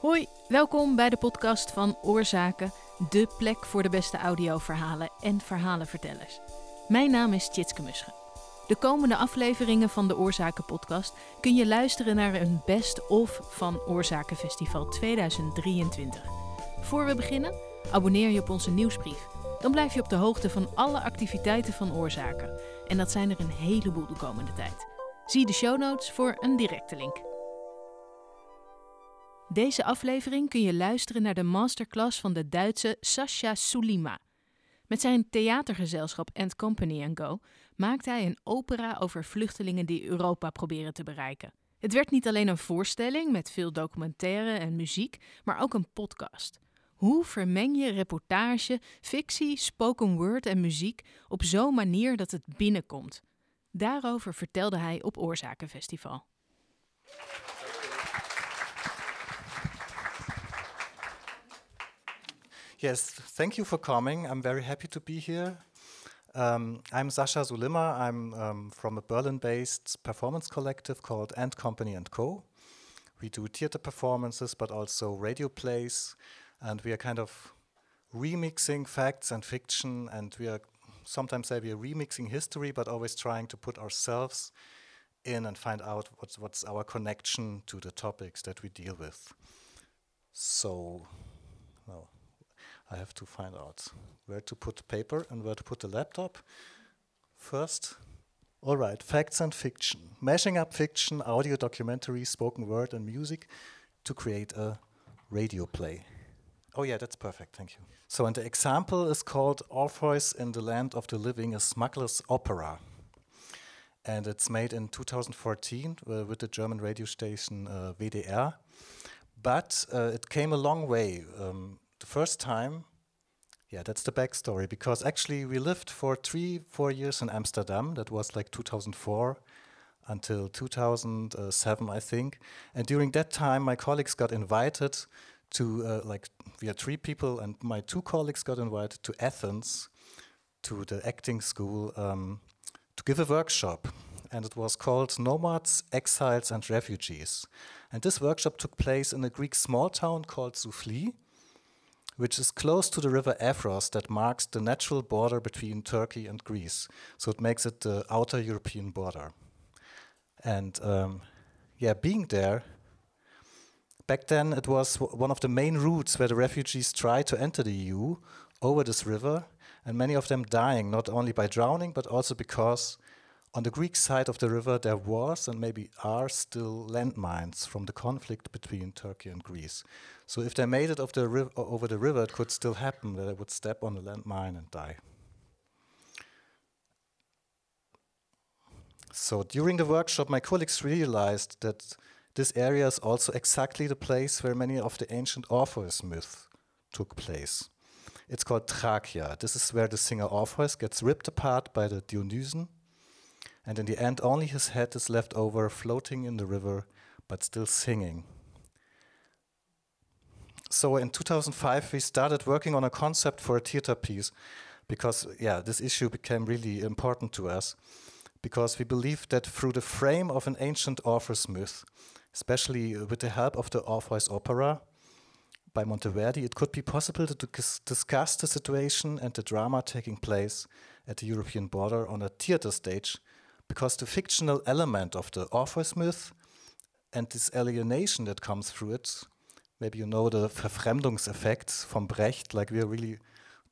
Hoi, welkom bij de podcast van Oorzaken, de plek voor de beste audioverhalen en verhalenvertellers. Mijn naam is Tjitske Musche. De komende afleveringen van de Oorzaken podcast kun je luisteren naar een best-of van Oorzaken Festival 2023. Voor we beginnen, abonneer je op onze nieuwsbrief. Dan blijf je op de hoogte van alle activiteiten van Oorzaken. En dat zijn er een heleboel de komende tijd. Zie de show notes voor een directe link. Deze aflevering kun je luisteren naar de masterclass van de Duitse Sascha Sulima. Met zijn theatergezelschap And Company Go maakt hij een opera over vluchtelingen die Europa proberen te bereiken. Het werd niet alleen een voorstelling met veel documentaire en muziek, maar ook een podcast. Hoe vermeng je reportage, fictie, spoken word en muziek op zo'n manier dat het binnenkomt? Daarover vertelde hij op Oorzakenfestival. Yes, thank you for coming. I'm very happy to be here. Um, I'm Sascha Sulimma. I'm um, from a Berlin-based performance collective called And Company and Co. We do theater performances, but also radio plays, and we are kind of remixing facts and fiction, and we are sometimes say we are remixing history, but always trying to put ourselves in and find out what's what's our connection to the topics that we deal with. So, well. I have to find out where to put paper and where to put the laptop. First, all right, facts and fiction. Mashing up fiction, audio, documentary, spoken word, and music to create a radio play. Oh, yeah, that's perfect, thank you. So, and the example is called Orpheus in the Land of the Living, a smuggler's opera. And it's made in 2014 uh, with the German radio station uh, WDR. But uh, it came a long way. Um, the first time, yeah, that's the backstory. Because actually, we lived for three, four years in Amsterdam. That was like 2004 until 2007, I think. And during that time, my colleagues got invited to, uh, like, we had three people, and my two colleagues got invited to Athens to the acting school um, to give a workshop. And it was called Nomads, Exiles, and Refugees. And this workshop took place in a Greek small town called Soufli which is close to the river Evros that marks the natural border between Turkey and Greece. So it makes it the outer European border. And um, yeah, being there, back then it was one of the main routes where the refugees tried to enter the EU over this river, and many of them dying not only by drowning but also because on the Greek side of the river, there was and maybe are still landmines from the conflict between Turkey and Greece. So if they made it the over the river, it could still happen that they would step on a landmine and die. So during the workshop, my colleagues realized that this area is also exactly the place where many of the ancient Orpheus myths took place. It's called Thrakia. This is where the singer Orpheus gets ripped apart by the Dionysian and in the end, only his head is left over, floating in the river, but still singing. So in 2005, we started working on a concept for a theater piece because, yeah, this issue became really important to us because we believed that through the frame of an ancient Orpheus myth, especially with the help of the Orpheus opera by Monteverdi, it could be possible to discuss the situation and the drama taking place at the European border on a theater stage because the fictional element of the Orpheus myth and this alienation that comes through it, maybe you know the Verfremdungseffekt from Brecht, like we are really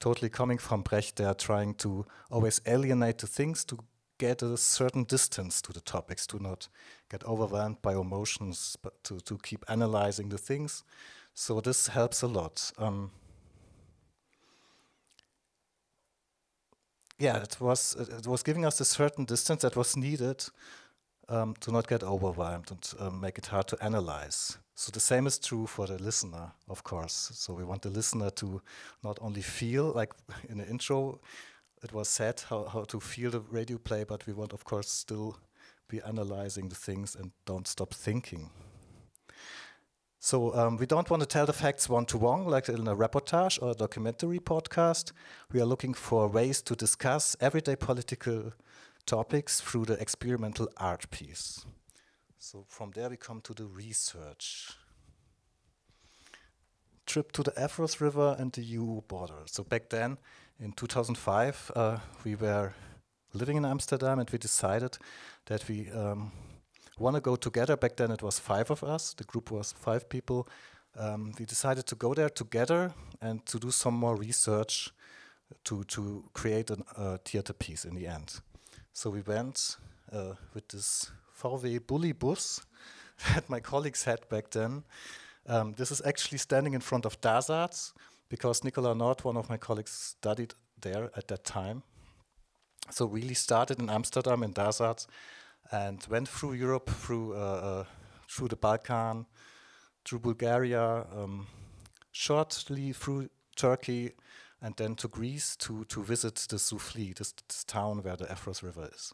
totally coming from Brecht, they are trying to always alienate the things to get a certain distance to the topics, to not get overwhelmed by emotions, but to, to keep analyzing the things. So this helps a lot. Um, yeah, it was it was giving us a certain distance that was needed um, to not get overwhelmed and um, make it hard to analyze. So the same is true for the listener, of course. So we want the listener to not only feel like in the intro, it was said how, how to feel the radio play, but we want, of course, still be analyzing the things and don't stop thinking. So um, we don't want to tell the facts one to one, like in a reportage or a documentary podcast. We are looking for ways to discuss everyday political topics through the experimental art piece. So from there we come to the research. trip to the Evros River and the EU border. So back then, in 2005, uh, we were living in Amsterdam and we decided that we um, want to go together. Back then, it was five of us. The group was five people. Um, we decided to go there together and to do some more research to to create a uh, theater piece in the end. So we went uh, with this VW Bully bus that my colleagues had back then. Um, this is actually standing in front of DasArts because Nicola Nord, one of my colleagues, studied there at that time. So really started in Amsterdam in DasArts and went through Europe, through uh, uh, through the Balkan, through Bulgaria, um, shortly through Turkey, and then to Greece to to visit the Soufli, this, this town where the Evros River is.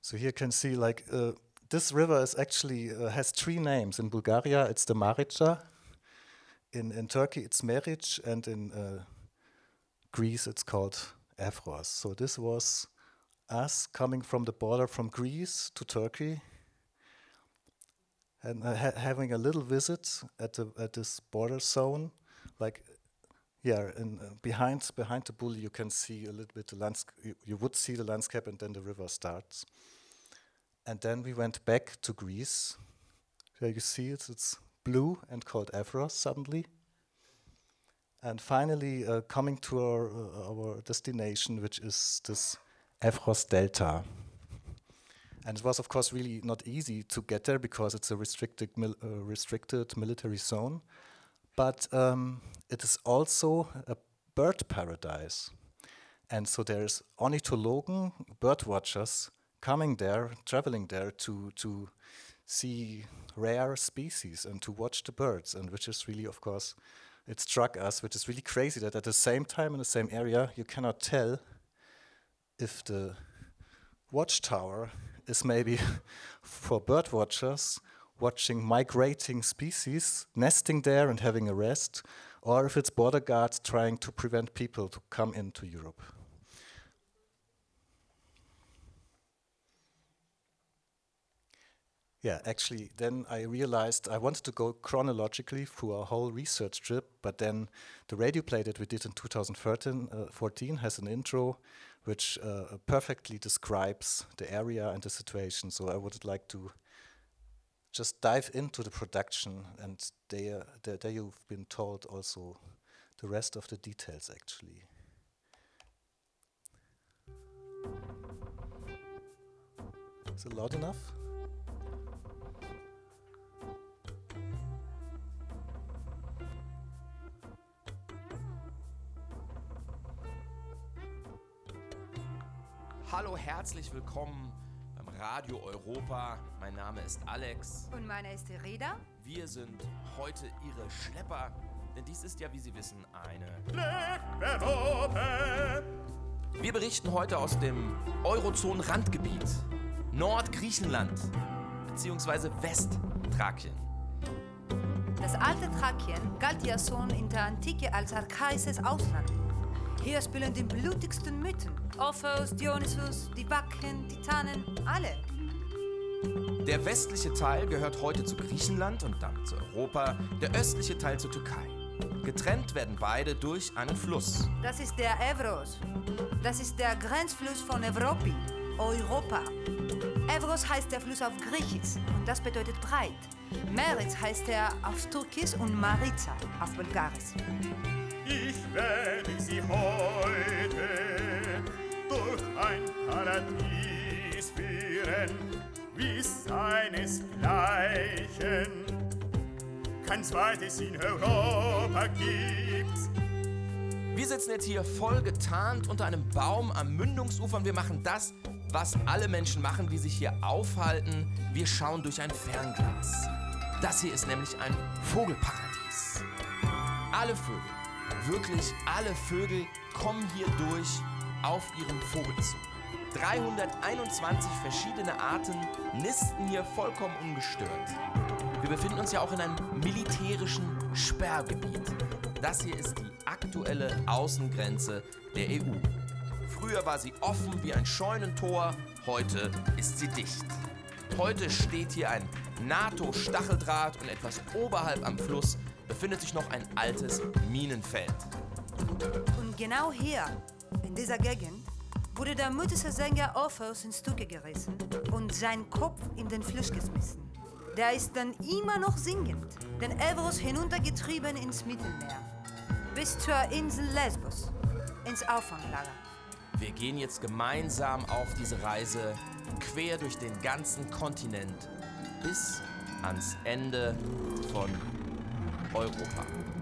So here you can see like uh, this river is actually uh, has three names. In Bulgaria, it's the Marica. In in Turkey, it's Meric, and in uh, Greece, it's called Evros. So this was us coming from the border from Greece to Turkey, and uh, ha having a little visit at the at this border zone, like yeah, and uh, behind behind the bull you can see a little bit the landscape. You, would see the landscape, and then the river starts. And then we went back to Greece. There you see it, it's blue and called Evros suddenly. And finally, uh, coming to our, uh, our destination, which is this Evros Delta. And it was, of course, really not easy to get there because it's a restricted, mil uh, restricted military zone. But um, it is also a bird paradise. And so there's ornithologen, bird watchers, coming there, traveling there to to see rare species and to watch the birds, and which is really, of course, it struck us, which is really crazy that at the same time in the same area you cannot tell if the watchtower is maybe for bird watchers watching migrating species nesting there and having a rest, or if it's border guards trying to prevent people to come into Europe. Yeah, actually, then I realized I wanted to go chronologically through our whole research trip, but then the radio play that we did in 2014 uh, 14 has an intro which uh, perfectly describes the area and the situation. So I would like to just dive into the production, and there, there, there you've been told also the rest of the details actually. Is it loud enough? Hallo, herzlich willkommen beim Radio Europa. Mein Name ist Alex. Und meiner ist Reda. Wir sind heute Ihre Schlepper, denn dies ist ja, wie Sie wissen, eine. Wir berichten heute aus dem Eurozone-Randgebiet Nordgriechenland bzw. Westtrakien. Das alte Thrakien galt ja schon in der Antike als archaisches Ausland. Hier spielen die blutigsten Mythen. Orpheus, Dionysus, die Backen, Titanen, alle. Der westliche Teil gehört heute zu Griechenland und damit zu Europa, der östliche Teil zur Türkei. Getrennt werden beide durch einen Fluss. Das ist der Evros. Das ist der Grenzfluss von Evropi, Europa. Evros heißt der Fluss auf Griechisch und das bedeutet breit. Meritz heißt er auf Türkisch und Mariza auf Bulgarisch. Ich werde sie heute durch ein Paradies führen, wie seinesgleichen kein zweites in Europa gibt. Wir sitzen jetzt hier voll getarnt unter einem Baum am Mündungsufer und wir machen das, was alle Menschen machen, die sich hier aufhalten. Wir schauen durch ein Fernglas. Das hier ist nämlich ein Vogelparadies. Alle Vögel, wirklich alle Vögel kommen hier durch auf ihrem Vogelzug. 321 verschiedene Arten nisten hier vollkommen ungestört. Wir befinden uns ja auch in einem militärischen Sperrgebiet. Das hier ist die aktuelle Außengrenze der EU. Früher war sie offen wie ein Scheunentor, heute ist sie dicht. Heute steht hier ein NATO-Stacheldraht und etwas oberhalb am Fluss befindet sich noch ein altes Minenfeld. Und genau hier, in dieser Gegend, wurde der mythische Sänger Orpheus in Stücke gerissen und sein Kopf in den Fluss geschmissen. Der ist dann immer noch singend, den Evros hinuntergetrieben ins Mittelmeer, bis zur Insel Lesbos, ins Auffanglager. Wir gehen jetzt gemeinsam auf diese Reise quer durch den ganzen Kontinent bis ans Ende von Europa. Willkommen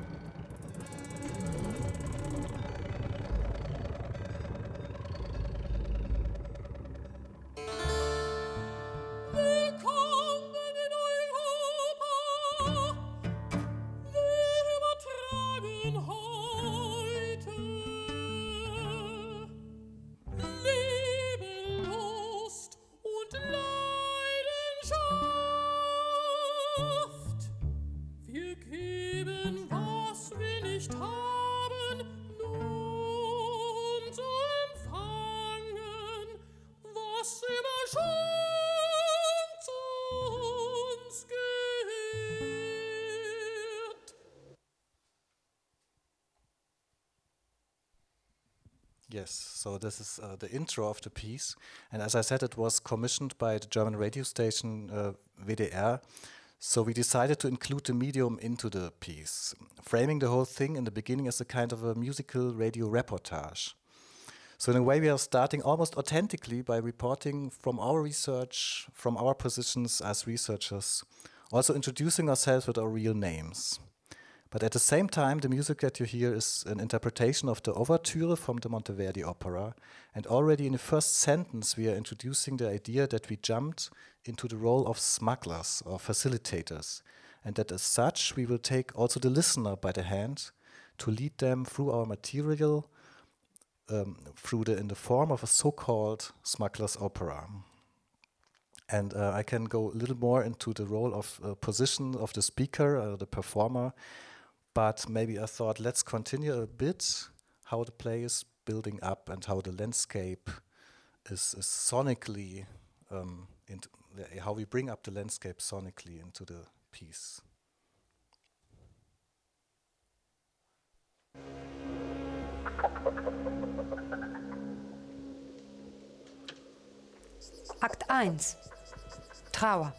Yes, so this is uh, the intro of the piece. And as I said, it was commissioned by the German radio station uh, WDR. So we decided to include the medium into the piece, framing the whole thing in the beginning as a kind of a musical radio reportage. So in a way, we are starting almost authentically by reporting from our research, from our positions as researchers, also introducing ourselves with our real names. But at the same time, the music that you hear is an interpretation of the Ouverture from the Monteverdi opera. And already in the first sentence, we are introducing the idea that we jumped into the role of smugglers or facilitators. And that as such, we will take also the listener by the hand to lead them through our material, um, through the, in the form of a so called smuggler's opera. And uh, I can go a little more into the role of uh, position of the speaker, uh, the performer. But maybe I thought let's continue a bit how the play is building up and how the landscape is, is sonically, um, how we bring up the landscape sonically into the piece. Akt 1 Trauer.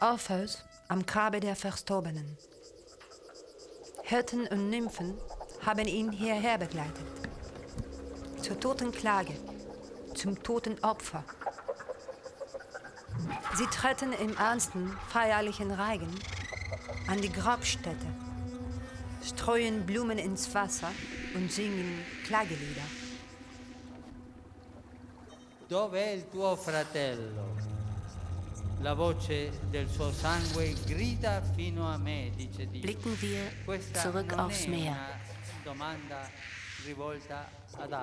Orpheus am Grabe der Verstorbenen. Hirten und Nymphen haben ihn hierher begleitet. Zur toten Klage, zum toten Opfer. Sie treten im ernsten, feierlichen Reigen an die Grabstätte, streuen Blumen ins Wasser und singen Klagelieder. Dov'è il tuo fratello? Blicken wir zurück aufs Meer,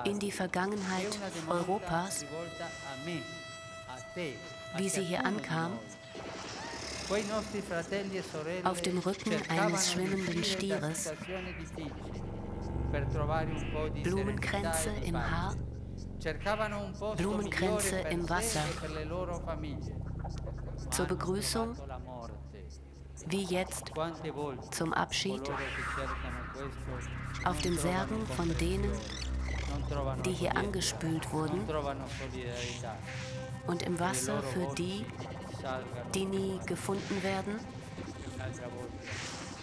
in die Vergangenheit Europas, wie sie hier ankam, auf dem Rücken eines schwimmenden Stieres, Blumenkränze im Haar, Blumenkränze im Wasser zur Begrüßung, wie jetzt zum Abschied, auf den Särgen von denen, die hier angespült wurden und im Wasser für die, die nie gefunden werden.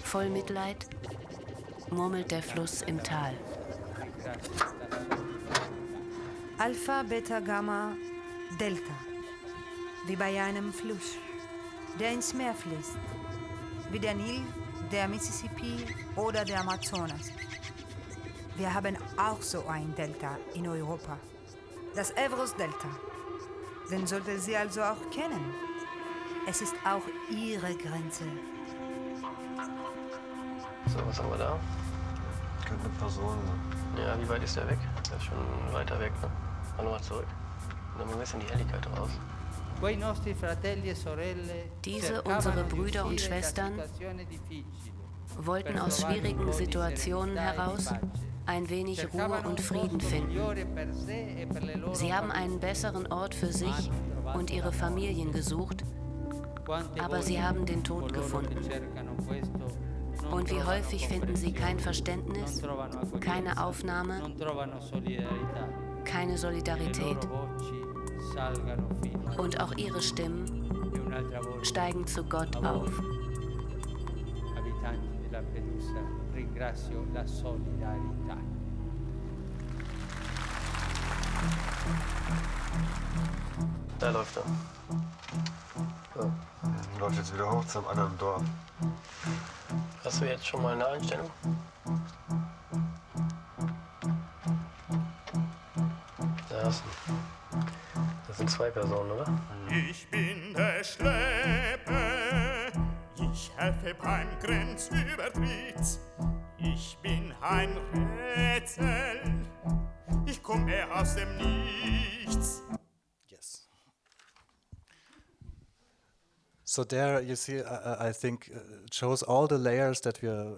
Voll Mitleid murmelt der Fluss im Tal. Alpha, Beta, Gamma, Delta. Wie bei einem Fluss, der ins Meer fließt. Wie der Nil, der Mississippi oder der Amazonas. Wir haben auch so ein Delta in Europa. Das Evros-Delta. Den sollte sie also auch kennen. Es ist auch ihre Grenze. So, was haben wir da? Könnte eine Person sein. Ja, wie weit ist der weg? Der ist schon weiter weg, ne? Mal nochmal zurück. Und dann messen die Helligkeit raus. Diese, unsere Brüder und Schwestern, wollten aus schwierigen Situationen heraus ein wenig Ruhe und Frieden finden. Sie haben einen besseren Ort für sich und ihre Familien gesucht, aber sie haben den Tod gefunden. Und wie häufig finden sie kein Verständnis, keine Aufnahme, keine Solidarität. Und auch ihre Stimmen steigen zu Gott auf. Da läuft er. So. Läuft jetzt wieder hoch zum anderen Dorf. Hast du jetzt schon mal eine Einstellung? Da hast du. Sind zwei Personen, oder? Ich bin der Schlepper, ich helfe beim Grenzübertritt. Ich bin ein Rätsel, ich komme aus dem Nichts. Yes. So there you see, uh, I think uh, it shows all the layers that we are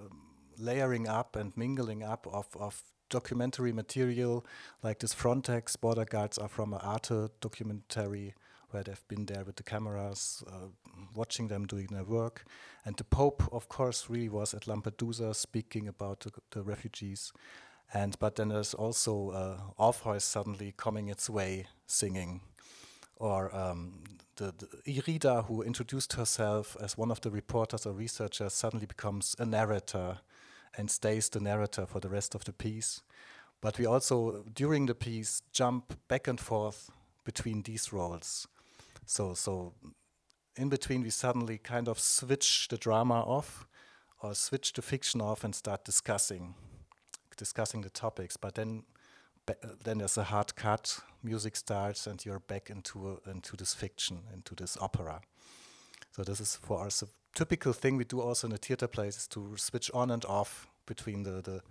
layering up and mingling up of, of documentary material, like this Frontex border guards are from an Arte documentary where they've been there with the cameras, uh, watching them doing their work. And the Pope, of course, really was at Lampedusa speaking about the, the refugees. And but then there's also uh, Orpheus suddenly coming its way, singing, or um, the, the Irida, who introduced herself as one of the reporters or researchers, suddenly becomes a narrator and stays the narrator for the rest of the piece. But we also, during the piece, jump back and forth between these roles. So, so in between, we suddenly kind of switch the drama off, or switch the fiction off, and start discussing, discussing the topics. But then, then there's a hard cut. Music starts, and you're back into a, into this fiction, into this opera. So this is for us a typical thing we do also in the theater plays is to switch on and off between the the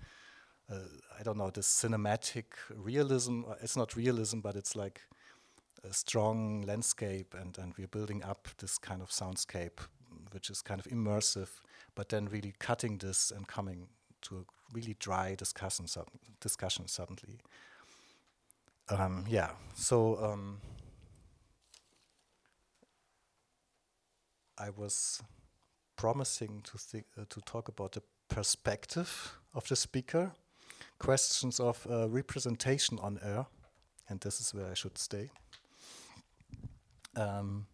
uh, I don't know this cinematic realism. uh, It's not realism, but it's like a strong landscape, and and we're building up this kind of soundscape, which is kind of immersive, but then really cutting this and coming to a really dry discussion discussion suddenly. Um, yeah, so. Um, I was promising to thi- uh, to talk about the perspective of the speaker, questions of uh, representation on air, and this is where I should stay. Um,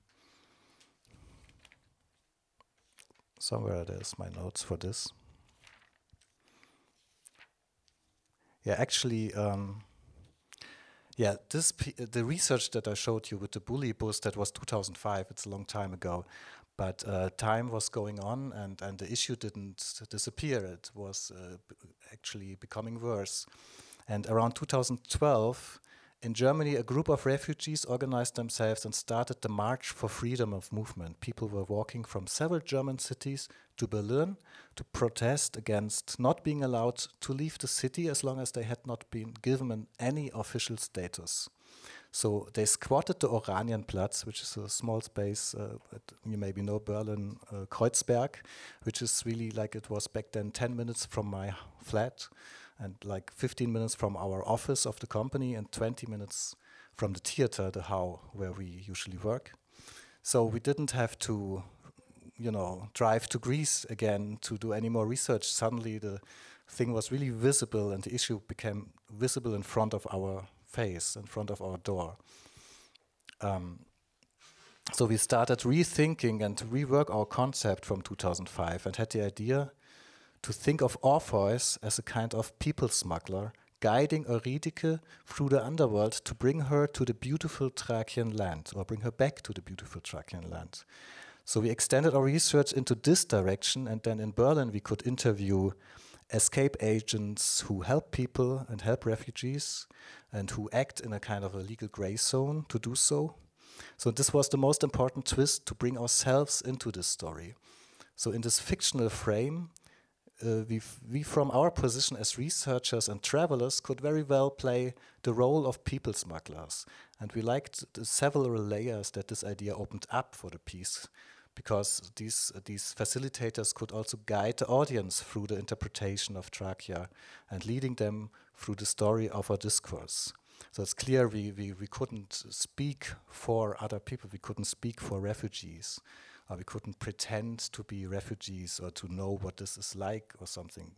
somewhere there's my notes for this. Yeah, actually, um, yeah, this uh, the research that I showed you with the bully bus that was 2005. It's a long time ago, but uh, time was going on, and and the issue didn't disappear. It was uh, actually becoming worse. And around 2012, in Germany, a group of refugees organized themselves and started the March for Freedom of Movement. People were walking from several German cities to Berlin to protest against not being allowed to leave the city as long as they had not been given any official status. So they squatted the Oranienplatz, which is a small space, uh, you maybe know Berlin, uh, Kreuzberg, which is really like it was back then 10 minutes from my flat and like 15 minutes from our office of the company and 20 minutes from the theater, the HAU, where we usually work. So we didn't have to, you know, drive to Greece again to do any more research. Suddenly the thing was really visible and the issue became visible in front of our face, in front of our door. Um, so we started rethinking and rework our concept from 2005 and had the idea to think of Orpheus as a kind of people smuggler, guiding Eurydice through the underworld to bring her to the beautiful Thracian land, or bring her back to the beautiful Thracian land. So we extended our research into this direction, and then in Berlin we could interview escape agents who help people and help refugees, and who act in a kind of a legal gray zone to do so. So this was the most important twist to bring ourselves into this story. So in this fictional frame, uh, we, we from our position as researchers and travelers could very well play the role of people smugglers. And we liked the several layers that this idea opened up for the piece, because these, uh, these facilitators could also guide the audience through the interpretation of Thrakia and leading them through the story of our discourse. So it's clear we, we, we couldn't speak for other people, we couldn't speak for refugees how we couldn't pretend to be refugees or to know what this is like or something.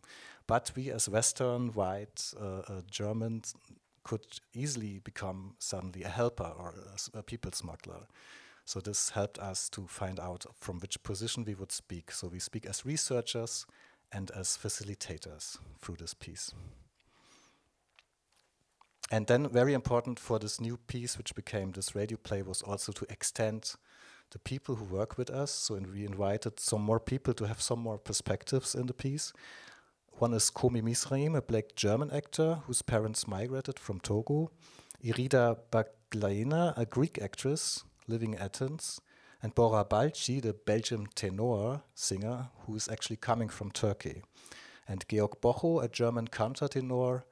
But we, as Western, white uh, uh, Germans, could easily become suddenly a helper or a, a people smuggler. So this helped us to find out from which position we would speak. So we speak as researchers and as facilitators through this piece. And then, very important for this new piece, which became this radio play, was also to extend the people who work with us. So we invited some more people to have some more perspectives in the piece. One is Komi Mizrajim, a black German actor whose parents migrated from Togo. Irida Baglaina, a Greek actress living in Athens. And Bora Balci, the Belgian tenor singer who is actually coming from Turkey. And Georg Bochow, a German countertenor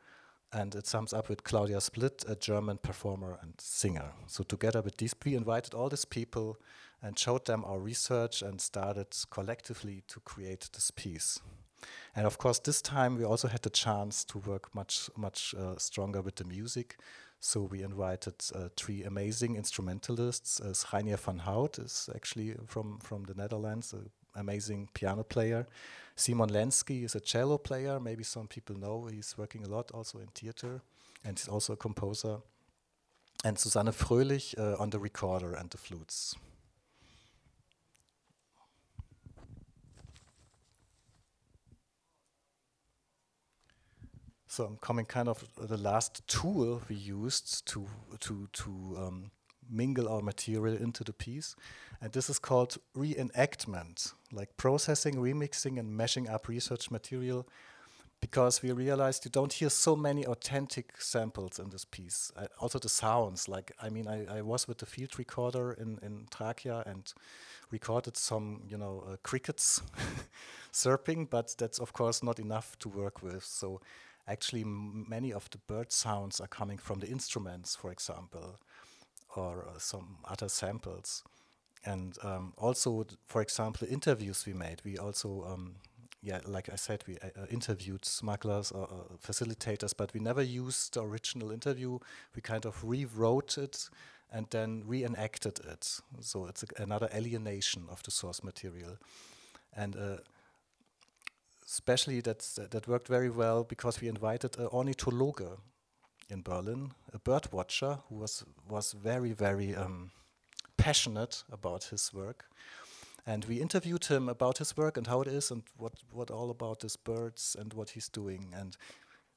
and it sums up with Claudia Split, a German performer and singer. So together with these, we invited all these people and showed them our research and started collectively to create this piece. And of course, this time we also had the chance to work much, much uh, stronger with the music. So we invited uh, three amazing instrumentalists. Uh, Reinier van Houdt is actually from, from the Netherlands, an amazing piano player. Simon Lenski is a cello player. Maybe some people know he's working a lot also in theater, and he's also a composer. And Susanne Fröhlich uh, on the recorder and the flutes. So I'm coming kind of the last tool we used to to to um, mingle our material into the piece. And this is called reenactment, like processing, remixing, and mashing up research material because we realized you don't hear so many authentic samples in this piece. Also the sounds, like, I mean, I, I, was with the field recorder in, in Thrakia and recorded some, you know, uh, crickets chirping, but that's of course not enough to work with. So actually many of the bird sounds are coming from the instruments, for example or uh, some other samples. And um, also, for example, interviews we made, we also, um, yeah, like I said, we uh, uh interviewed smugglers or uh, facilitators, but we never used the original interview. We kind of rewrote it and then reenacted it. So it's another alienation of the source material. And uh, especially that's, that worked very well because we invited an ornithologue in Berlin, a bird watcher who was was very very um, passionate about his work, and we interviewed him about his work and how it is and what what all about his birds and what he's doing, and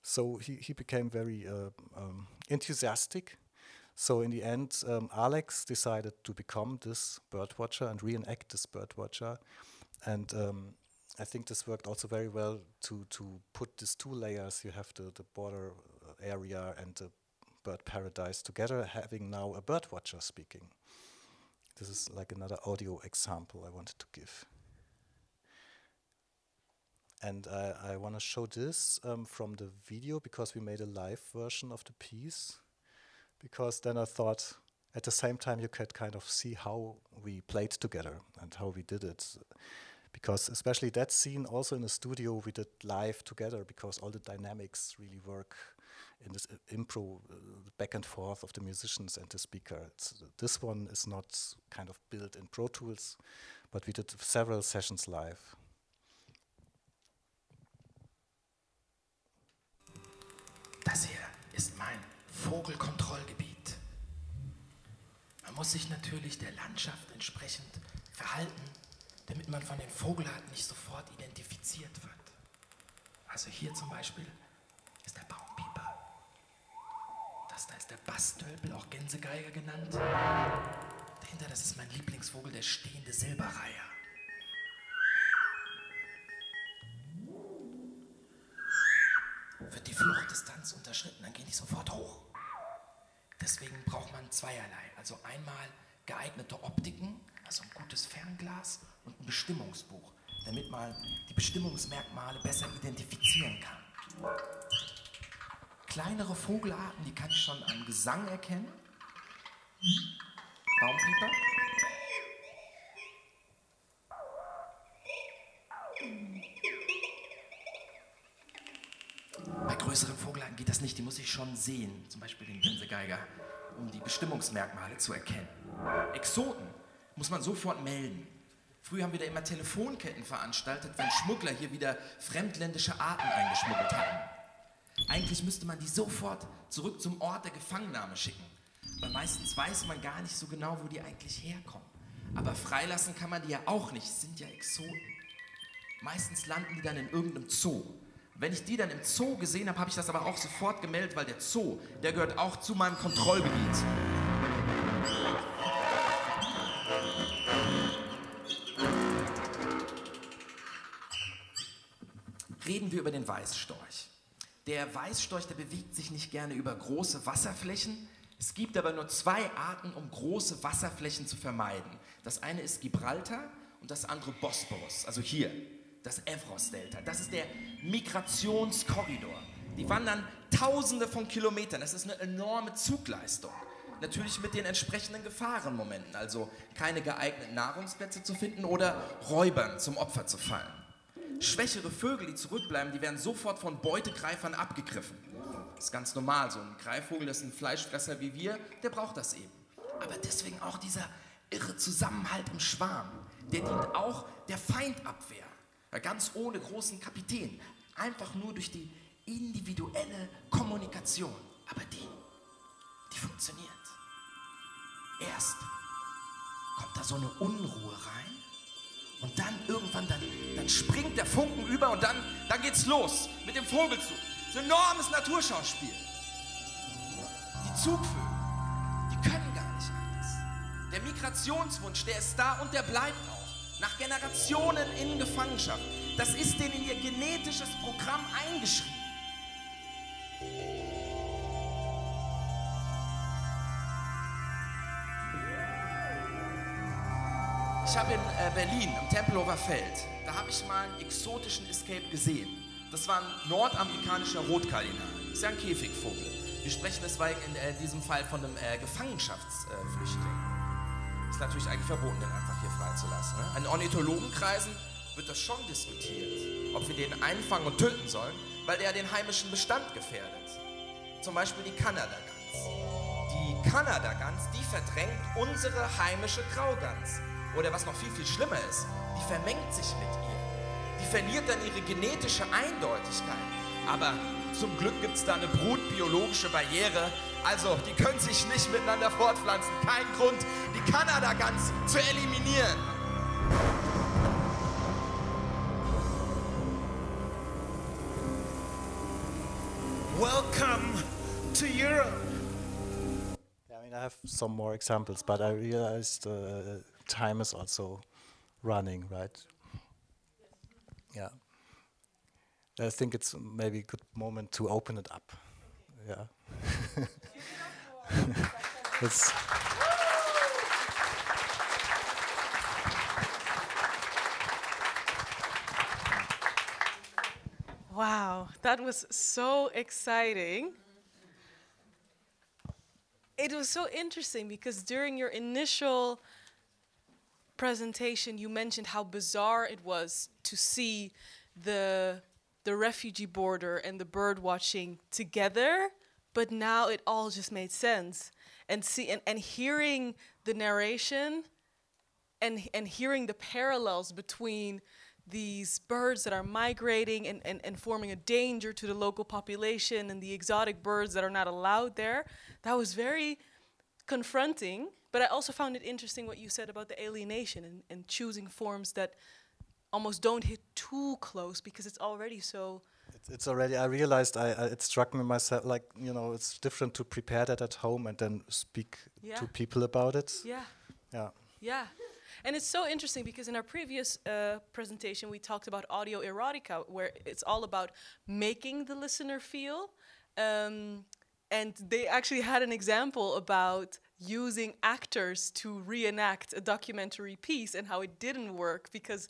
so he he became very uh, um, enthusiastic. So in the end, um, Alex decided to become this bird watcher and reenact this bird watcher, and um, I think this worked also very well to to put these two layers. You have the the border area and the bird paradise together, having now a bird watcher speaking. This is like another audio example I wanted to give. And uh, I want to show this um, from the video because we made a live version of the piece. Because then I thought at the same time you could kind of see how we played together and how we did it. Because especially that scene, also in the studio, we did live together because all the dynamics really work in this improv uh, back and forth of the musicians and the speaker. It's, this one is not kind of built in Pro Tools, but we did several sessions live. Das hier ist mein Vogelkontrollgebiet. Man muss sich natürlich der Landschaft entsprechend verhalten, damit man von den Vogelarten nicht sofort identifiziert wird. Also hier zum Beispiel ist der Baumpieper. Das da ist der Bastölpel, auch Gänsegeiger genannt. Dahinter, das ist mein Lieblingsvogel, der stehende Silberreiher. Wird die Fluchtdistanz unterschritten, dann gehen die sofort hoch. Deswegen braucht man zweierlei. Also einmal geeignete Optiken, also ein gutes Fernglas und ein Bestimmungsbuch, damit man die Bestimmungsmerkmale besser identifizieren kann. Kleinere Vogelarten, die kann ich schon am Gesang erkennen. Baumpieper. Bei größeren Vogelarten geht das nicht, die muss ich schon sehen, zum Beispiel den Gänsegeiger, um die Bestimmungsmerkmale zu erkennen. Exoten muss man sofort melden. Früher haben wir da immer Telefonketten veranstaltet, wenn Schmuggler hier wieder fremdländische Arten eingeschmuggelt haben. Eigentlich müsste man die sofort zurück zum Ort der Gefangennahme schicken. Weil meistens weiß man gar nicht so genau, wo die eigentlich herkommen. Aber freilassen kann man die ja auch nicht, sind ja Exoten. Meistens landen die dann in irgendeinem Zoo. Wenn ich die dann im Zoo gesehen habe, habe ich das aber auch sofort gemeldet, weil der Zoo, der gehört auch zu meinem Kontrollgebiet. Reden wir über den Weißstorch. Der Weißstorch, der bewegt sich nicht gerne über große Wasserflächen. Es gibt aber nur zwei Arten, um große Wasserflächen zu vermeiden. Das eine ist Gibraltar und das andere Bosporus, also hier, das Evros-Delta. Das ist der Migrationskorridor. Die wandern tausende von Kilometern. Das ist eine enorme Zugleistung. Natürlich mit den entsprechenden Gefahrenmomenten, also keine geeigneten Nahrungsplätze zu finden oder Räubern zum Opfer zu fallen. Schwächere Vögel, die zurückbleiben, die werden sofort von Beutegreifern abgegriffen. Das ist ganz normal. So ein Greifvogel, das ist ein Fleischfresser wie wir, der braucht das eben. Aber deswegen auch dieser irre Zusammenhalt im Schwarm. Der dient auch der Feindabwehr. Ganz ohne großen Kapitän. Einfach nur durch die individuelle Kommunikation. Aber die, die funktioniert. Erst kommt da so eine Unruhe rein und dann irgendwann, dann, dann springt der Funken über und dann, dann geht's los mit dem Vogelzug. So ein enormes Naturschauspiel. Die Zugvögel, die können gar nicht anders. Der Migrationswunsch, der ist da und der bleibt auch. Nach Generationen in Gefangenschaft. Das ist denen in ihr genetisches Programm eingeschrieben. Ich habe in äh, Berlin, im Tempelhofer Feld, da habe ich mal einen exotischen Escape gesehen. Das war ein nordamerikanischer Rotkardinal. Das ist ja ein Käfigvogel. Wir sprechen deswegen in äh, diesem Fall von einem äh, Gefangenschaftsflüchtling. ist natürlich eigentlich verboten, den einfach hier freizulassen. Ne? In Ornithologenkreisen wird das schon diskutiert, ob wir den einfangen und töten sollen, weil der den heimischen Bestand gefährdet. Zum Beispiel die Kanadagans. Die Kanadagans, die verdrängt unsere heimische Graugans. Oder was noch viel, viel schlimmer ist, die vermengt sich mit ihr. Die verliert dann ihre genetische Eindeutigkeit. Aber zum Glück gibt es da eine brutbiologische Barriere. Also, die können sich nicht miteinander fortpflanzen. Kein Grund, die Kanadagans zu eliminieren. Welcome to Europe. I mean, I have some more examples, but I realized uh, time is also running, right? Yeah. I think it's maybe a good moment to open it up. Yeah. it's Wow, that was so exciting. It was so interesting because during your initial presentation, you mentioned how bizarre it was to see the the refugee border and the bird watching together, but now it all just made sense. And see and, and hearing the narration and and hearing the parallels between these birds that are migrating and, and, and forming a danger to the local population and the exotic birds that are not allowed there, that was very confronting. But I also found it interesting what you said about the alienation and, and choosing forms that almost don't hit too close because it's already so. It's, already. I realized. I, I, it struck me myself. Like you know, it's different to prepare that at home and then speak Yeah. to people about it. Yeah. Yeah. Yeah. And it's so interesting because in our previous uh, presentation, we talked about audio erotica, where it's all about making the listener feel. Um, and they actually had an example about using actors to reenact a documentary piece and how it didn't work because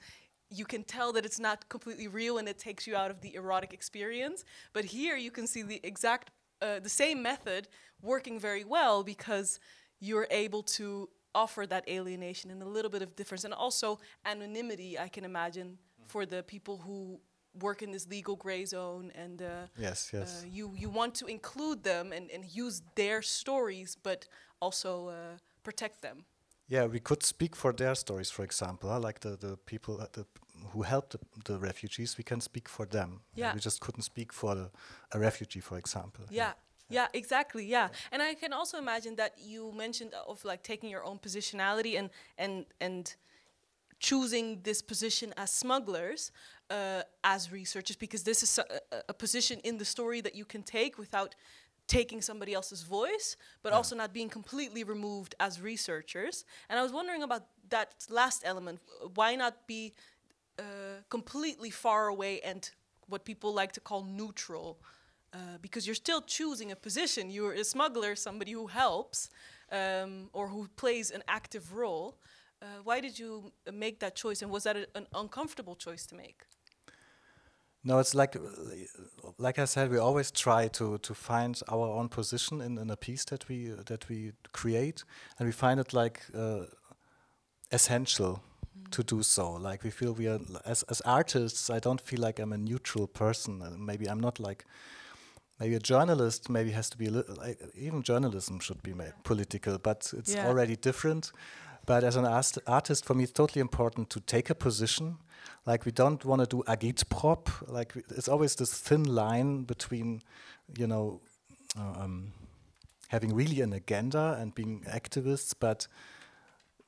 you can tell that it's not completely real and it takes you out of the erotic experience. But here you can see the exact, uh, the same method working very well because you're able to offer that alienation and a little bit of difference and also anonymity, I can imagine, for the people who work in this legal gray zone and uh, Yes, yes. uh, you you want to include them and, and use their stories but also uh, protect them Yeah, we could speak for their stories, for example, like the, the people uh, the, who helped the, the, refugees, we can speak for them. Yeah. We just couldn't speak for the, a refugee, for example. Yeah. Yeah, exactly. Yeah. And I can also imagine that you mentioned of like taking your own positionality and and and choosing this position as smugglers uh, as researchers because this is a, a, position in the story that you can take without taking somebody else's voice, but yeah. also not being completely removed as researchers. And I was wondering about that last element. Why not be uh, completely far away and what people like to call neutral? Uh, because you're still choosing a position. You're a smuggler, somebody who helps um, or who plays an active role. Uh, why did you make that choice, and was that a, an uncomfortable choice to make? No, it's like like I said, we always try to to find our own position in, in a piece that we uh, that we create, and we find it like uh, essential mm. to do so. Like we feel we are as as artists. I don't feel like I'm a neutral person. Uh, maybe I'm not like maybe a journalist maybe has to be a like even journalism should be made political, but it's yeah. already different. But as an artist, for me, it's totally important to take a position. Like we don't want to do agitprop. Like it's always this thin line between, you know, uh, um, having really an agenda and being activists. But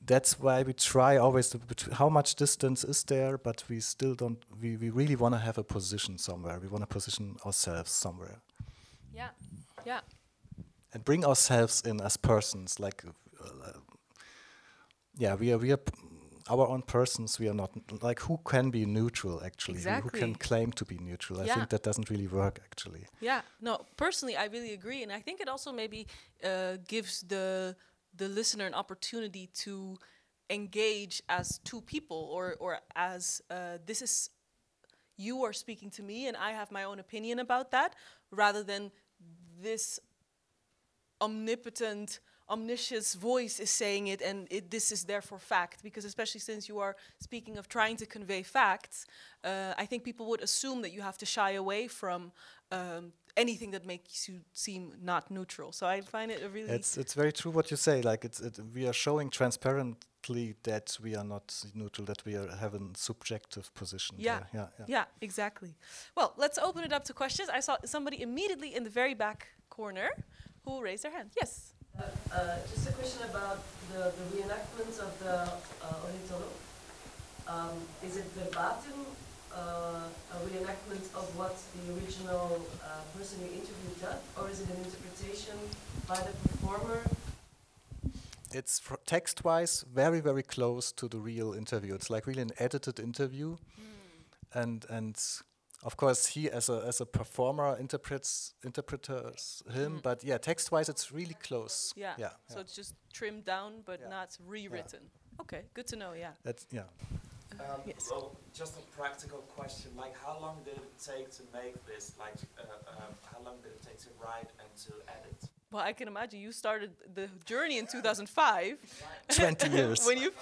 that's why we try always to how much distance is there. But we still don't. We we really want to have a position somewhere. We want to position ourselves somewhere. Yeah. Yeah. And bring ourselves in as persons, like. Uh, yeah, we are we are our own persons. We are not like who can be neutral actually. Exactly. Who can claim to be neutral? Yeah. I think that doesn't really work actually. Yeah. No. Personally, I really agree, and I think it also maybe uh, gives the the listener an opportunity to engage as two people, or or as uh, this is you are speaking to me, and I have my own opinion about that, rather than this omnipotent omniscience voice is saying it and it, this is therefore fact because especially since you are speaking of trying to convey facts uh, i think people would assume that you have to shy away from um, anything that makes you seem not neutral. So i find it a really it's it's very true what you say like it's it, we are showing transparently that we are not neutral that we are have a subjective position yeah. yeah yeah. Yeah exactly. Well let's open it up to questions. I saw somebody immediately in the very back corner who raised their hand. Yes just a question about the, the reenactment of the uh, Um, is it verbatim uh, a reenactment of what the original uh, person you interviewed did, or is it an interpretation by the performer? It's text-wise very, very close to the real interview. It's like really an edited interview, mm. and and of course he as a as a performer interprets interprets him mm. but yeah text wise it's really close yeah, yeah so yeah. it's just trimmed down but yeah. not rewritten yeah. okay good to know yeah that's yeah um, yes. Well, just a practical question. Like, how long did it take to make this? Like, uh, um, how long did it take to write and to edit? Well, I can imagine you started the journey in 2005. 20 years. when you.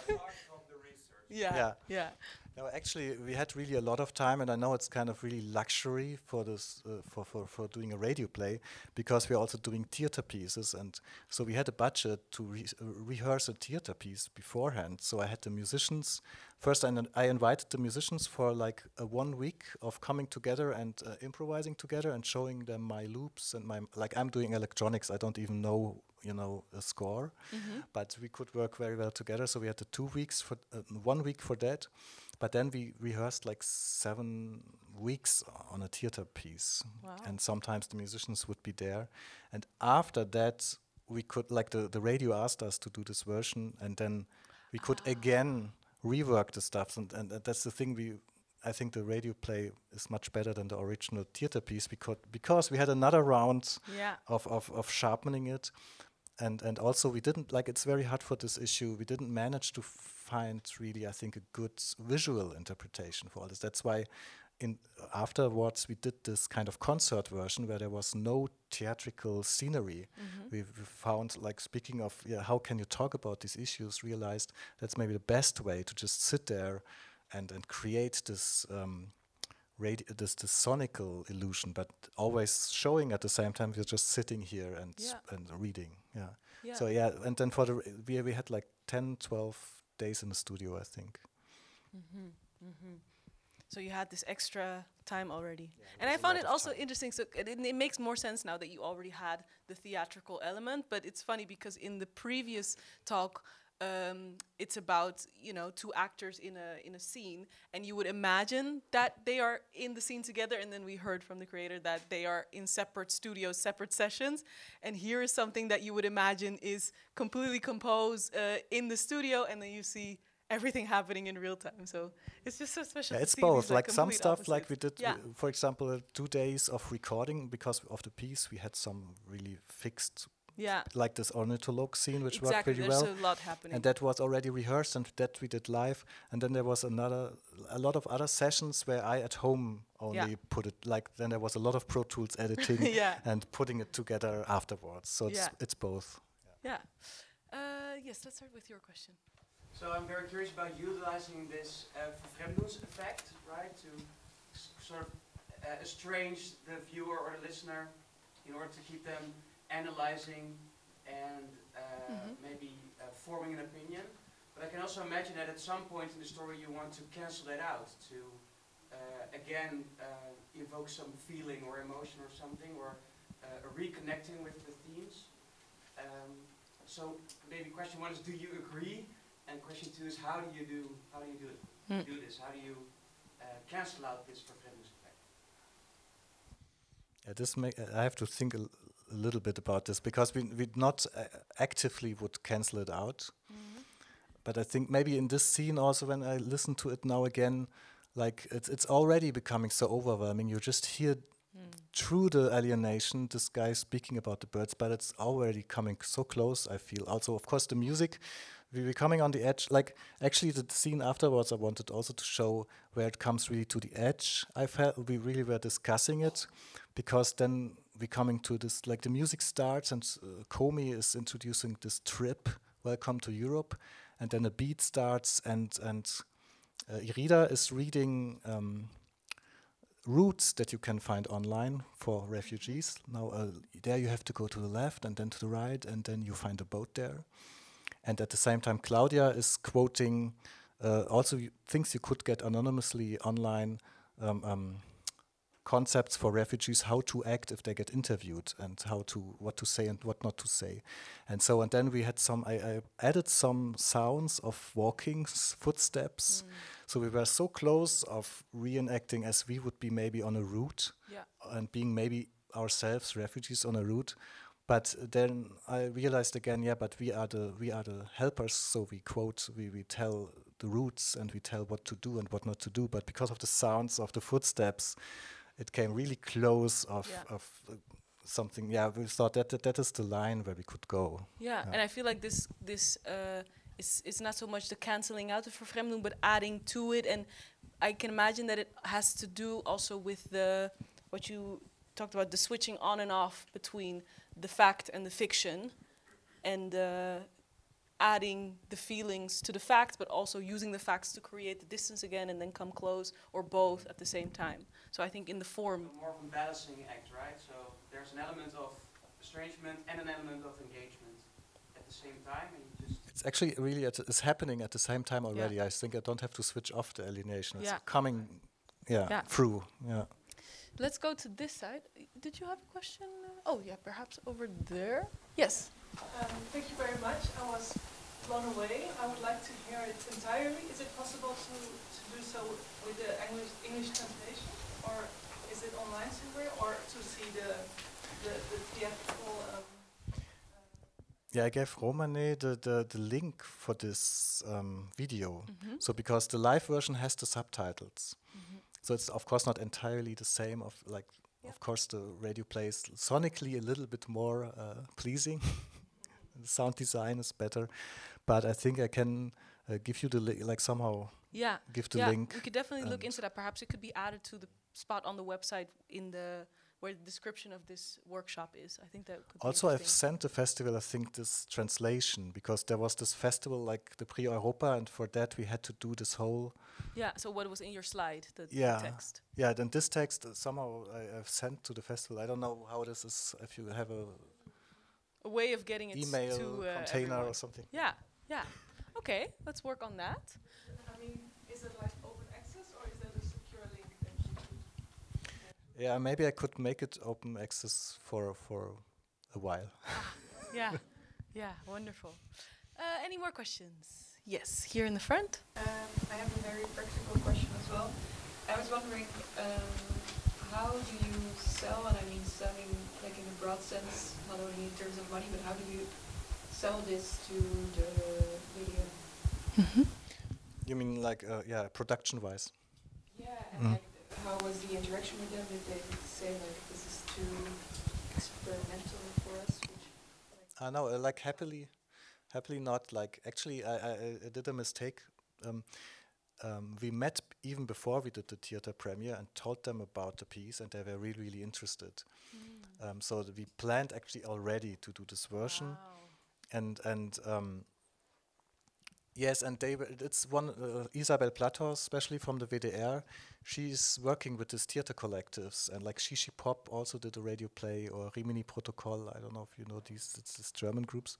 yeah. Yeah. No, actually, we had really a lot of time, and I know it's kind of really luxury for this uh, for, for for doing a radio play because we're also doing theater pieces, and so we had a budget to re uh, rehearse a theater piece beforehand. So I had the musicians first. I, I invited the musicians for like a one week of coming together and uh, improvising together and showing them my loops and my like I'm doing electronics. I don't even know you know a score, mm -hmm. but we could work very well together. So we had the two weeks for uh, one week for that but then we rehearsed like seven weeks on a theater piece. Wow. And sometimes the musicians would be there. And after that, we could, like, the, the radio asked us to do this version, and then we could ah. again rework the stuff. And, and that's the thing we. I think the radio play is much better than the original theater piece because because we had another round yeah. of, of, of sharpening it, and and also we didn't like it's very hard for this issue. We didn't manage to find really, I think, a good visual interpretation for all this. That's why in afterwards we did this kind of concert version where there was no theatrical scenery. Mm-hmm. We, we, found, like speaking of, yeah, how can you talk about these issues? Realized that's maybe the best way to just sit there and and create this. Um, radi- this, this sonical illusion, but always showing at the same time you're just sitting here and yeah. and reading. Yeah. yeah. So yeah, and then for the we we had like 10, 12 days in the studio, I think. Mm-hmm. Mm-hmm. So you had this extra time already, yeah, and I found it also time. interesting. So it, it, makes more sense now that you already had the theatrical element. But it's funny because in the previous talk, um, it's about you know two actors in a in a scene, and you would imagine that they are in the scene together, and then we heard from the creator that they are in separate studios, separate sessions, and here is something that you would imagine is completely composed uh, in the studio, and then you see everything happening in real time. So it's just so special. Yeah, it's both. Like, like some stuff, opposites. like we did, yeah. for example, uh, two days of recording because of the piece. We had some really fixed. Yeah. Like this ornithologue scene, which exactly. worked pretty There's well. a lot happening. And that was already rehearsed, and that we did live. And then there was another, a lot of other sessions where I at home only yeah. put it. Like then there was a lot of Pro Tools editing yeah. and putting it together afterwards. So it's it's both. Yeah. Uh, yes. Let's start with your question. So I'm very curious about utilizing this uh, effect, right, to sort of uh, estrange the viewer or the listener in order to keep them analyzing and uh, mm -hmm. maybe uh, forming an opinion. But I can also imagine that at some point in the story you want to cancel that out to uh, again uh, evoke some feeling or emotion or something or reconnecting with the themes. Um, so maybe question one is, do you agree and question two is how do you do how do you do it? Mm. Do this? How do you uh, cancel out this effect? Yeah, this make I have to think a, a, little bit about this because we we not uh, actively would cancel it out. Mm -hmm. But I think maybe in this scene also when I listen to it now again, like it's it's already becoming so overwhelming. You just hear mm. through the alienation this guy speaking about the birds, but it's already coming so close. I feel also, of course, the music we were coming on the edge. Like actually, the scene afterwards, I wanted also to show where it comes really to the edge. I felt we really were discussing it because then we coming to this like the music starts and uh, Komi is introducing this trip, welcome to Europe, and then a beat starts and and uh, Irida is reading. Um, routes that you can find online for refugees. Now, uh, there you have to go to the left and then to the right, and then you find a boat there. And at the same time, Claudia is quoting uh, also things you could get anonymously online. Um, um, concepts for refugees how to act if they get interviewed and how to what to say and what not to say and so and then we had some i, I added some sounds of walking footsteps mm. so we were so close of reenacting as we would be maybe on a route yeah. and being maybe ourselves refugees on a route but then I realized again, yeah, but we are the we are the helpers. So we quote, we we tell the routes and we tell what to do and what not to do. But because of the sounds of the footsteps, it came really close of yeah. of uh, something. Yeah, we thought that, that that is the line where we could go. Yeah, yeah. and I feel like this this uh, is it's not so much the canceling out of verfremdung, but adding to it. And I can imagine that it has to do also with the what you talked about the switching on and off between the fact and the fiction and uh, adding the feelings to the facts, but also using the facts to create the distance again and then come close, or both at the same time. So I think in the form. So more of a balancing act, right? So there's an element of estrangement and an element of engagement at the same time, and you just. It's actually really it's happening at the same time already. Yeah. I think I don't have to switch off the alienation. It's yeah. coming, yeah, yeah, through. Yeah. Let's go to this side. Did you have a question? Oh, yeah, perhaps over there. Yes. Um, thank you very much. I was blown away. I would like to hear it entirely. Is it possible to, to do so with the English, English translation? Or is it online somewhere? Or to see the, the, the theatrical... Um, yeah, I gave Romane the, the, the link for this um, video. Mm -hmm. So because the live version has the subtitles. Mm -hmm. So it's of course not entirely the same. Of like, yeah. of course, the radio plays sonically a little bit more uh, pleasing. sound design is better, but I think I can uh, give you the like somehow. Yeah. Give the yeah, link. We could definitely look into that. Perhaps it could be added to the spot on the website in the where the description of this workshop is. I think that could also I've sent the festival I think this translation because there was this festival like the Prix Europa and for that we had to do this whole Yeah, so what was in your slide, the, yeah, the text. Yeah, then this text uh, somehow I, have sent to the festival. I don't know how this is if you have a a way of getting it email to uh, container everyone. or something. Yeah, yeah. Okay, let's work on that. I mean, is it like open access or is that a secure link that you? Yeah, maybe I could make it open access for for a while. yeah, yeah, wonderful. Uh, any more questions? Yes, here in the front. Um, I have a very practical question as well. I was wondering, um, how do you sell, and I mean selling like in a broad sense, not only in terms of money, but how do you sell this to the video? Mm-hmm. You mean like uh, yeah, production wise? Yeah, and Mm. like how was the interaction with them? Did they say like this is too experimental for us? Which, I know, uh, like happily, happily not. Like actually, I, I, I did a mistake. Um, um, we met even before we did the theater premiere and told them about the piece, and they were really, really interested. Um, so we planned actually already to do this version, and and um, yes, and they it's one uh, Isabel Platos, especially from the WDR. She's working with these theater collectives, and like She She Pop also did a radio play, or Rimini Protokoll. I don't know if you know these, it's these German groups.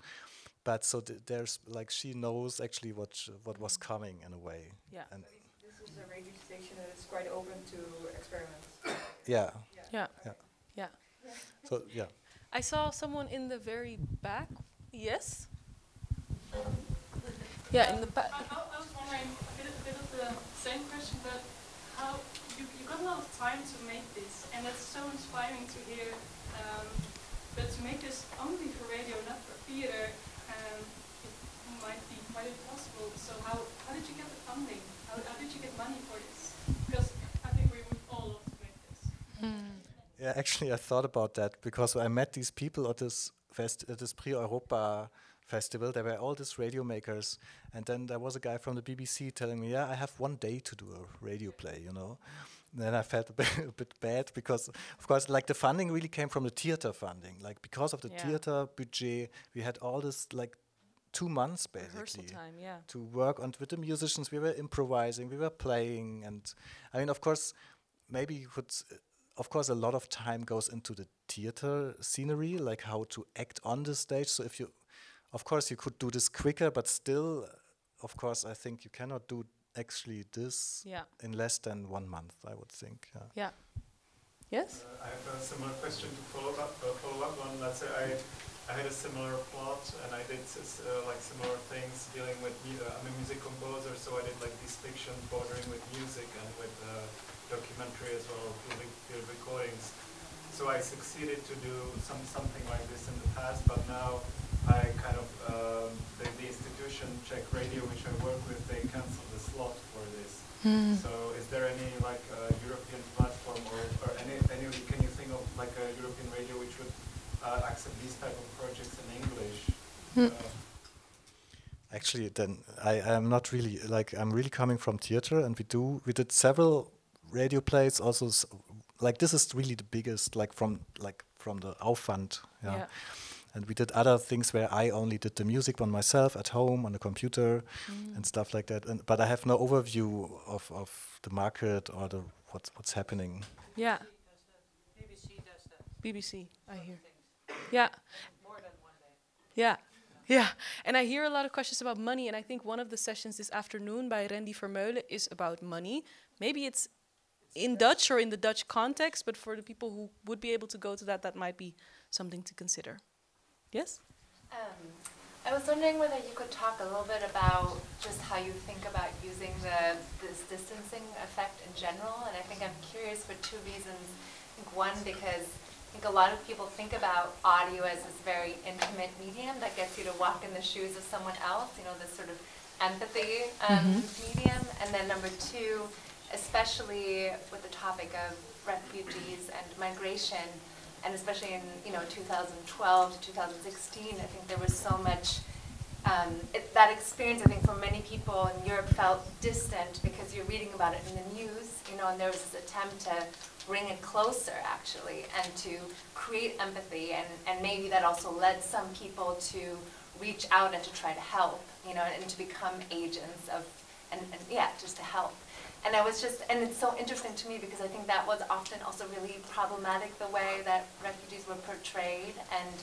But so th- there's like she knows actually what sh- what was coming in a way. Yeah. And this is a radio station that is quite open to experiments. yeah. Yeah. Yeah. Yeah. So yeah. I saw someone in the very back. Yes. Yeah, in the back. I, I, I was wondering a bit, a bit of the same question, but how you, you got a lot of time to make this, and it's so inspiring to hear. Um, but to make this only for radio, not for theater, um, it might be quite impossible. So how, how did you get the funding? How, how did you get money for this? Because I think we would all love to make this. Yeah, actually, I thought about that because I met these people at this fest, at this Prix Europa festival. There were all these radio makers, and then there was a guy from the BBC telling me, "Yeah, I have one day to do a radio play," you know. And then I felt a bit, a bit bad because, of course, like the funding really came from the theater funding. Like because of the Yeah. theater budget, we had all this like two months basically time, yeah. to work on with the musicians. We were improvising, we were playing, and I mean, of course, maybe you could. Of course, a lot of time goes into the theater scenery, like how to act on the stage. So if you, of course, you could do this quicker, but still, of course, I think you cannot do actually this Yeah. in less than one month. I would think. Yeah. Yeah. Yes. Uh, I have a similar question to follow up. Uh, follow up on. Let's say I, I had a similar plot and I did uh, like similar things dealing with. mu- Uh, I'm a music composer, so I did like these fiction bordering with music and with uh, documentary as well, field, rec- field recordings. So I succeeded to do some something like this in the past, but now I kind of um, the, the institution Czech Radio, which I work with, they canceled the slot for this. Hmm. So is there any like uh, European platform or, or any, any can you think of like a European radio which would uh, accept these type of projects in English? Hmm. Uh, Actually, then I am not really like I'm really coming from theater, and we do we did several radio plays. Also, s- like this is really the biggest, like from like from the Aufwand, yeah. Yeah. And we did other things where I only did the music on myself at home on the computer Mm. and stuff like that. And but I have no overview of, of the market or the what's what's happening. Yeah. BBC, does that. BBC, I hear. Yeah. More than one day. Yeah. Yeah. And I hear a lot of questions about money. And I think one of the sessions this afternoon by Randy Vermeulen is about money. Maybe it's in Dutch or in the Dutch context, but for the people who would be able to go to that, that might be something to consider. Yes? Um, I was wondering whether you could talk a little bit about just how you think about using the this distancing effect in general. And I think I'm curious for two reasons. I think one because I think a lot of people think about audio as this very intimate medium that gets you to walk in the shoes of someone else. You know, this sort of empathy um, Mhm. medium. And then number two, especially with the topic of refugees and migration, and especially in you know 2012 to 2016, I think there was so much. Um, it, that experience, I think, for many people in Europe felt distant because you're reading about it in the news, you know, and there was this attempt to bring it closer, actually, and to create empathy, and, and maybe that also led some people to reach out and to try to help, you know, and to become agents of, and, and yeah, just to help. And I was just, and it's so interesting to me because I think that was often also really problematic the way that refugees were portrayed and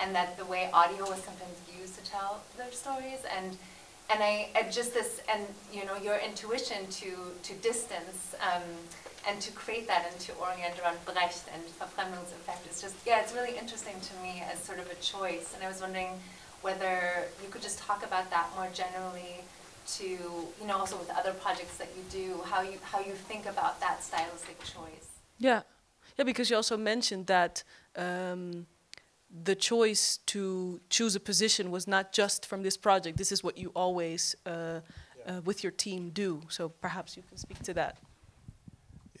and that the way audio was sometimes used to tell their stories. And and I, just this, and you know, your intuition to to distance um, and to create that and to orient around Brecht and Verfremdungseffekt is just, yeah, it's really interesting to me as sort of a choice. And I was wondering whether you could just talk about that more generally to, you know, also with other projects that you do, how you how you think about that stylistic choice. Yeah, yeah, because you also mentioned that. Um, the choice to choose a position was not just from this project. This is what you always, uh, uh, with your team, do. So perhaps you can speak to that.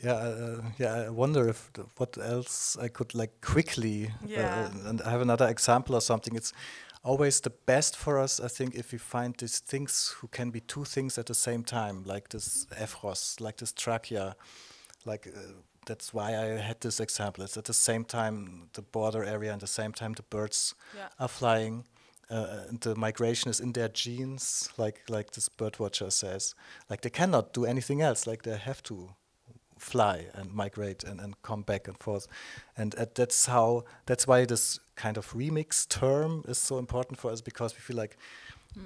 Yeah, uh, yeah. I wonder if what else I could like quickly. Uh, Yeah. and I have another example or something. It's always the best for us, I think, if we find these things who can be two things at the same time, like this Evros, like this Thrakia, like. Uh, that's why I had this example. It's at the same time the border area and the same time the birds Yeah. are flying. Uh, and the migration is in their genes, like like this bird watcher says. Like they cannot do anything else. Like they have to fly and migrate and, and come back and forth. And uh, that's how that's why this kind of remix term is so important for us because we feel like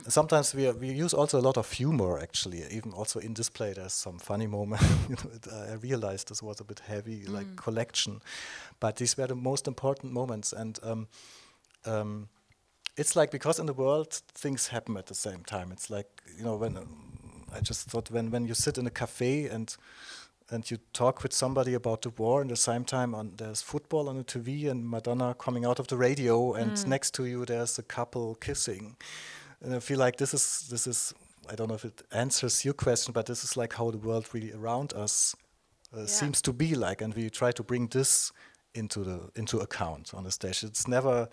sometimes we we use also a lot of humor actually. Even also in this play there's some funny moment you know, it, I realized this was a bit heavy like Mm. collection. But these were the most important moments. And um, um, it's like because in the world things happen at the same time. It's like you know when um, I just thought when when you sit in a cafe and and you talk with somebody about the war and at the same time on there's football on the TV and Madonna coming out of the radio and Mm. next to you there's a couple kissing and I feel like this is this is I don't know if it answers your question but this is like how the world really around us uh, Yeah. seems to be like and we try to bring this into the into account on the stage it's never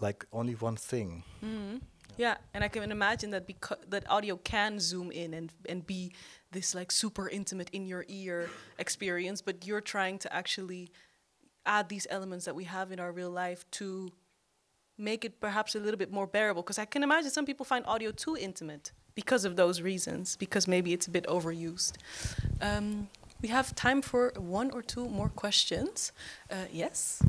like only one thing Mhm. Yeah, and I can imagine that because that audio can zoom in and and be this like super intimate in your ear experience, but you're trying to actually add these elements that we have in our real life to make it perhaps a little bit more bearable. Because I can imagine some people find audio too intimate because of those reasons, because maybe it's a bit overused. Um, we have time for one or two more questions. Uh, yes.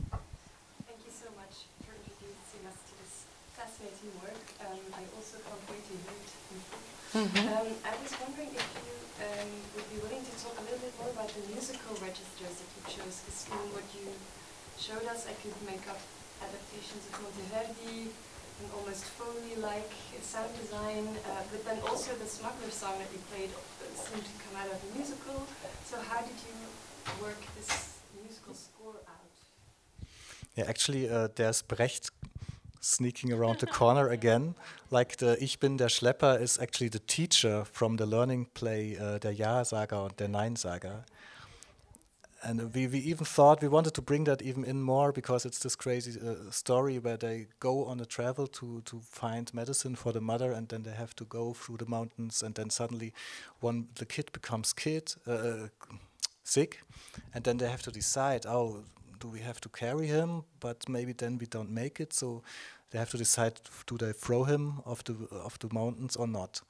Thank you so much for introducing us to this fascinating work. Um, I also can't wait to hear it. in full. Mhm. Um, I was wondering if you um, would be willing to talk a little bit more about the musical registers that you chose, because in what you showed us, I could make up adaptations of Monteverdi, an almost Foley-like sound design, uh, but then also the Smuggler song that you played uh, seemed to come out of a musical. So how did you work this musical score out? Yeah, actually, uh, there's Brecht sneaking around the corner again. Like the Ich bin der Schlepper is actually the teacher from the learning play uh, der Jasager und der Neinsager. And we, we even thought we wanted to bring that even in more because it's this crazy uh, story where they go on a travel to, to find medicine for the mother and then they have to go through the mountains and then suddenly one the kid becomes kid uh, sick and then they have to decide oh do we have to carry him? But maybe then we don't make it. So they have to decide do they throw him off the off the mountains or not?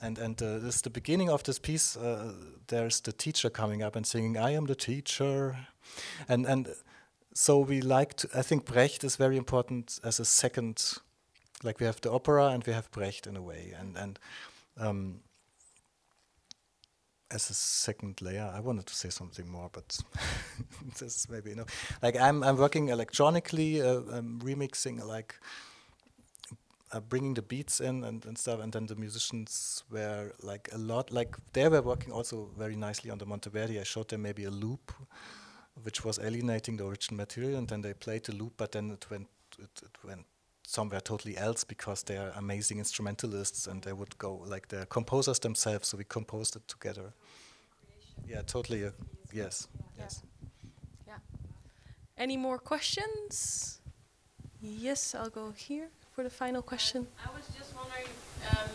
And and uh, this is the beginning of this piece. Uh, there's the teacher coming up and singing i am the teacher. And and so we like to i think brecht is very important as a second like we have the opera and we have brecht in a way. And and um, as a second layer, I wanted to say something more, but this is maybe enough. Like I'm, I'm working electronically, uh, I'm remixing, like uh, bringing the beats in and, and stuff, and then the musicians were like a lot, like they were working also very nicely on the Monteverdi. I showed them maybe a loop, which was alienating the original material, and then they played the loop, but then it went, it, it went somewhere totally else because they are amazing instrumentalists and they would go like they're composers themselves so we composed it together yeah totally uh, yes yes Yeah. Any more questions? Yes, I'll go here for the final question. I was just wondering, um,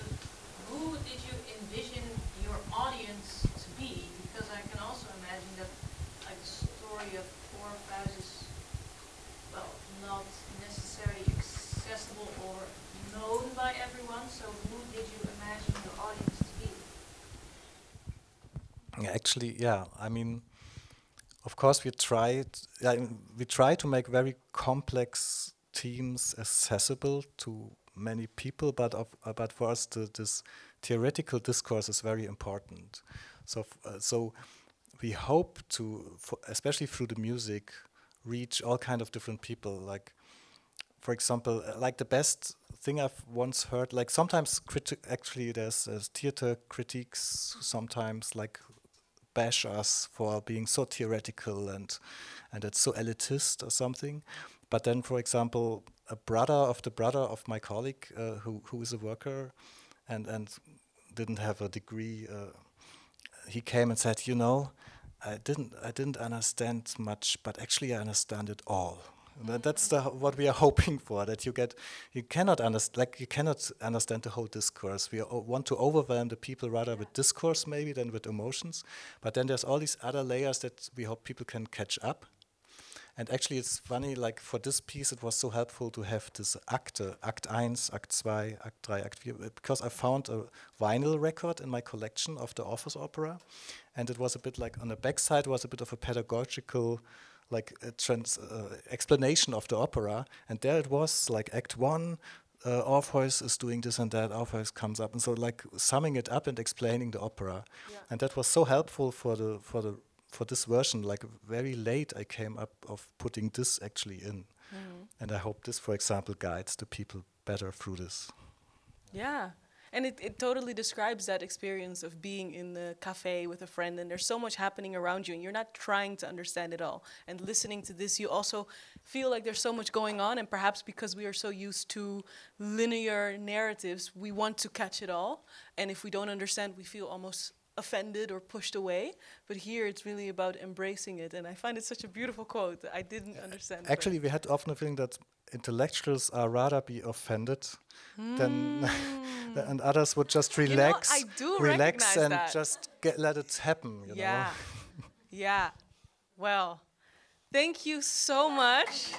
who did you envision your audience to be? Because I can also imagine that, like, the story of Orpheus is, well, not necessarily accessible or known by everyone. So, who did you imagine your audience to be? Actually, yeah. I mean, of course, we tried. Yeah, we try to make very complex themes accessible to many people, but of, uh, but for us, the, this theoretical discourse is very important. So, uh, so we hope to, especially through the music, reach all kind of different people. Like, for example, uh, like the best thing I've once heard, like sometimes actually there's, there's theater critiques sometimes like bash us for being so theoretical and and it's so elitist or something. But then, for example, a brother of the brother of my colleague uh, who who is a worker and and didn't have a degree, uh, he came and said, you know, I didn't I didn't understand much, but actually I understand it all. That, that's the, what we are hoping for. That you get, you cannot understand, like you cannot understand the whole discourse. We want to overwhelm the people rather with discourse maybe than with emotions. But then there's all these other layers that we hope people can catch up. And actually, it's funny. Like for this piece, it was so helpful to have this Akte, Act 1, Act 2, Act 3, Act 4, because I found a vinyl record in my collection of the Office opera, and it was a bit like on the backside was a bit of a pedagogical like a trans uh, explanation of the opera, and there it was like Act One. Uh, Orpheus is doing this and that. Orpheus comes up, and so like summing it up and explaining the opera, yeah. and that was so helpful for the for the for this version. Like very late, I came up of putting this actually in, mm. and I hope this, for example, guides the people better through this. Yeah, and it, it totally describes that experience of being in the cafe with a friend and there's so much happening around you and you're not trying to understand it all. And listening to this, you also feel like there's so much going on, and perhaps because we are so used to linear narratives, we want to catch it all. And if we don't understand, we feel almost offended or pushed away. But here it's really about embracing it. And I find it such a beautiful quote. I didn't understand. Actually, we had often a feeling that intellectuals are rather be offended mm. than and others would just relax, you know, relax and that. just get, let it happen. yeah, yeah. Well, thank you so much.